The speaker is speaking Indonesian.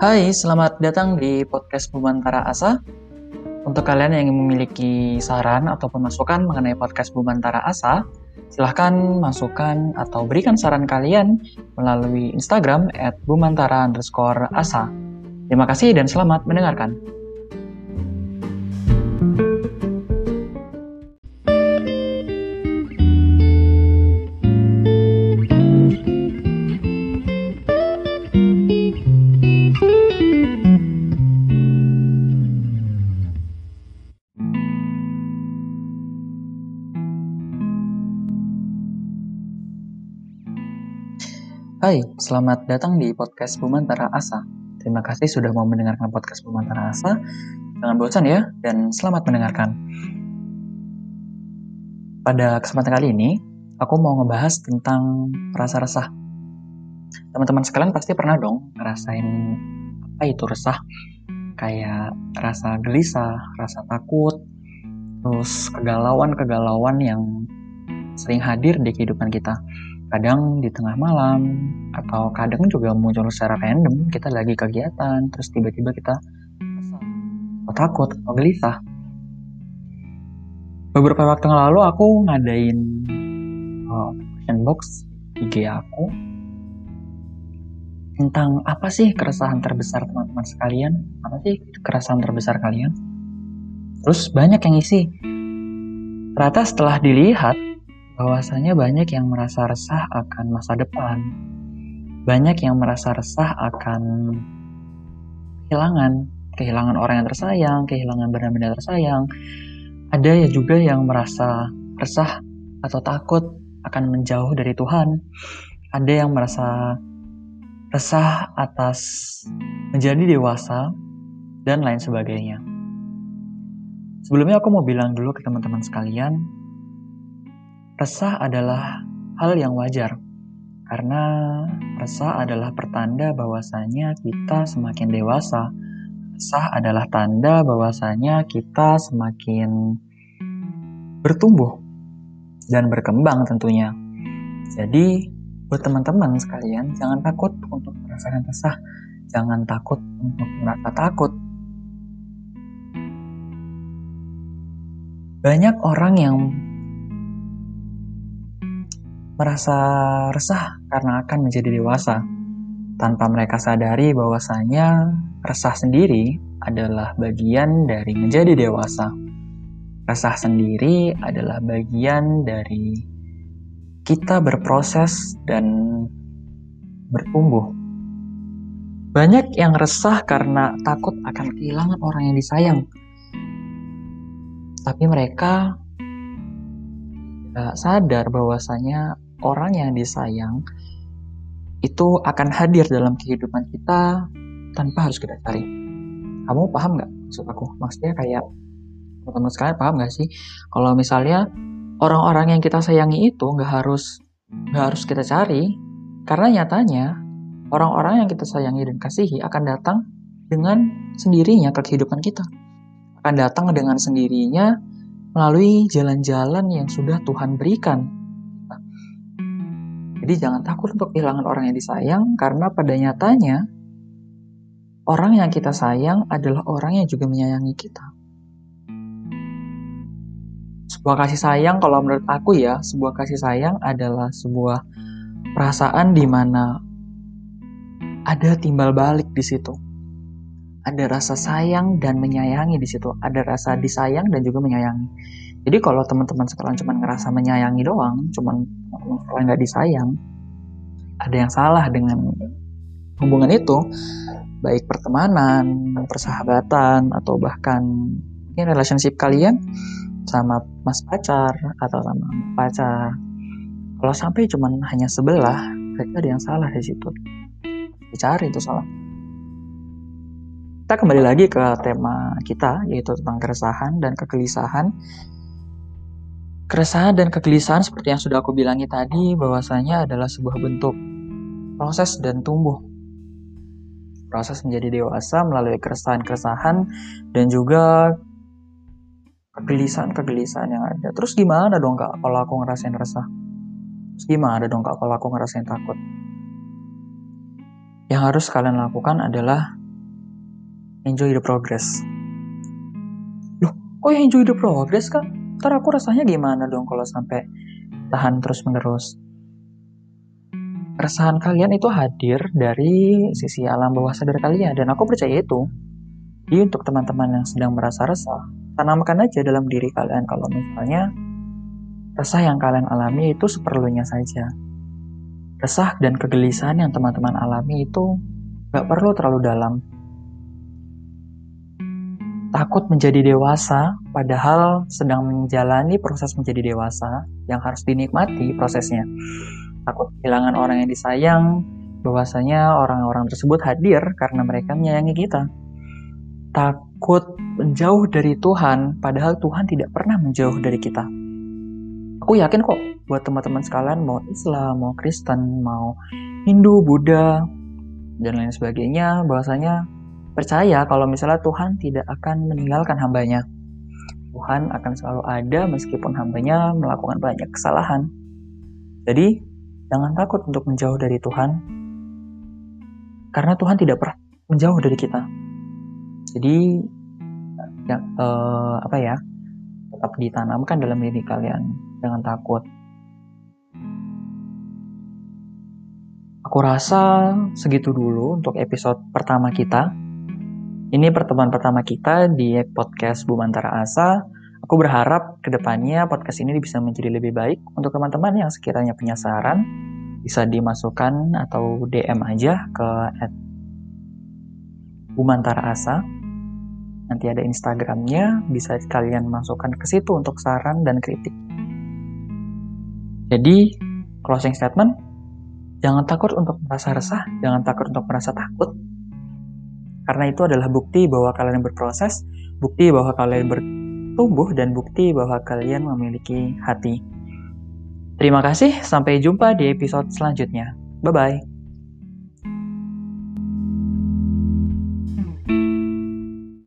Hai, selamat datang di podcast Bumantara Asa. Untuk kalian yang memiliki saran ataupun masukan mengenai podcast Bumantara Asa, silahkan masukkan atau berikan saran kalian melalui Instagram at bumantara underscore asa. Terima kasih dan selamat mendengarkan. Hai, selamat datang di podcast Bumantara Asa. Terima kasih sudah mau mendengarkan podcast Bumantara Asa. Jangan bosan ya, dan selamat mendengarkan. Pada kesempatan kali ini, aku mau ngebahas tentang rasa resah. Teman-teman sekalian pasti pernah dong ngerasain apa itu resah. Kayak rasa gelisah, rasa takut, terus kegalauan-kegalauan yang sering hadir di kehidupan kita kadang di tengah malam atau kadang juga muncul secara random kita lagi kegiatan terus tiba-tiba kita atau takut atau gelisah. Beberapa waktu yang lalu aku ngadain uh, question box IG aku. Tentang apa sih keresahan terbesar teman-teman sekalian? Apa sih keresahan terbesar kalian? Terus banyak yang isi ternyata setelah dilihat bahwasanya banyak yang merasa resah akan masa depan. Banyak yang merasa resah akan kehilangan, kehilangan orang yang tersayang, kehilangan benda-benda tersayang. Ada ya juga yang merasa resah atau takut akan menjauh dari Tuhan. Ada yang merasa resah atas menjadi dewasa dan lain sebagainya. Sebelumnya aku mau bilang dulu ke teman-teman sekalian, Resah adalah hal yang wajar, karena resah adalah pertanda bahwasanya kita semakin dewasa. Resah adalah tanda bahwasanya kita semakin bertumbuh dan berkembang tentunya. Jadi, buat teman-teman sekalian, jangan takut untuk merasakan resah. Jangan takut untuk merasa takut. Banyak orang yang merasa resah karena akan menjadi dewasa, tanpa mereka sadari bahwasanya resah sendiri adalah bagian dari menjadi dewasa. Resah sendiri adalah bagian dari kita berproses dan bertumbuh. Banyak yang resah karena takut akan kehilangan orang yang disayang. Tapi mereka tidak sadar bahwasanya orang yang disayang itu akan hadir dalam kehidupan kita tanpa harus kita cari. Kamu paham nggak maksud aku? Maksudnya kayak teman-teman sekalian paham nggak sih? Kalau misalnya orang-orang yang kita sayangi itu nggak harus nggak harus kita cari, karena nyatanya orang-orang yang kita sayangi dan kasihi akan datang dengan sendirinya ke kehidupan kita. Akan datang dengan sendirinya melalui jalan-jalan yang sudah Tuhan berikan jadi jangan takut untuk kehilangan orang yang disayang karena pada nyatanya orang yang kita sayang adalah orang yang juga menyayangi kita. Sebuah kasih sayang kalau menurut aku ya, sebuah kasih sayang adalah sebuah perasaan di mana ada timbal balik di situ. Ada rasa sayang dan menyayangi di situ. Ada rasa disayang dan juga menyayangi. Jadi kalau teman-teman sekalian cuma ngerasa menyayangi doang, cuma teman nggak disayang, ada yang salah dengan hubungan itu, baik pertemanan, persahabatan, atau bahkan mungkin relationship kalian sama mas pacar atau sama pacar. Kalau sampai cuma hanya sebelah, berarti ada yang salah di situ. Dicari itu salah. Kita kembali lagi ke tema kita, yaitu tentang keresahan dan kegelisahan Keresahan dan kegelisahan seperti yang sudah aku bilangi tadi bahwasanya adalah sebuah bentuk proses dan tumbuh. Proses menjadi dewasa melalui keresahan-keresahan dan juga kegelisahan-kegelisahan yang ada. Terus gimana dong kak kalau aku ngerasain resah? Terus gimana dong kak kalau aku ngerasain takut? Yang harus kalian lakukan adalah enjoy the progress. Loh, kok enjoy the progress kak? Ntar aku rasanya gimana dong kalau sampai tahan terus menerus? Keresahan kalian itu hadir dari sisi alam bawah sadar kalian dan aku percaya itu. Jadi untuk teman-teman yang sedang merasa resah, tanamkan aja dalam diri kalian kalau misalnya resah yang kalian alami itu seperlunya saja. Resah dan kegelisahan yang teman-teman alami itu gak perlu terlalu dalam takut menjadi dewasa, padahal sedang menjalani proses menjadi dewasa yang harus dinikmati prosesnya. Takut kehilangan orang yang disayang, bahwasanya orang-orang tersebut hadir karena mereka menyayangi kita. Takut menjauh dari Tuhan, padahal Tuhan tidak pernah menjauh dari kita. Aku yakin kok buat teman-teman sekalian mau Islam, mau Kristen, mau Hindu, Buddha, dan lain sebagainya, bahwasanya percaya kalau misalnya Tuhan tidak akan meninggalkan hambanya. Tuhan akan selalu ada meskipun hambanya melakukan banyak kesalahan. Jadi, jangan takut untuk menjauh dari Tuhan, karena Tuhan tidak pernah menjauh dari kita. Jadi, ya, eh, apa ya, tetap ditanamkan dalam diri kalian. Jangan takut. Aku rasa segitu dulu untuk episode pertama kita. Ini pertemuan pertama kita di podcast Bumantara Asa. Aku berharap ke depannya podcast ini bisa menjadi lebih baik untuk teman-teman yang sekiranya punya saran bisa dimasukkan atau DM aja ke Bumantara Asa. Nanti ada Instagramnya, bisa kalian masukkan ke situ untuk saran dan kritik. Jadi, closing statement, jangan takut untuk merasa resah, jangan takut untuk merasa takut, karena itu adalah bukti bahwa kalian berproses, bukti bahwa kalian bertumbuh, dan bukti bahwa kalian memiliki hati. Terima kasih, sampai jumpa di episode selanjutnya. Bye bye.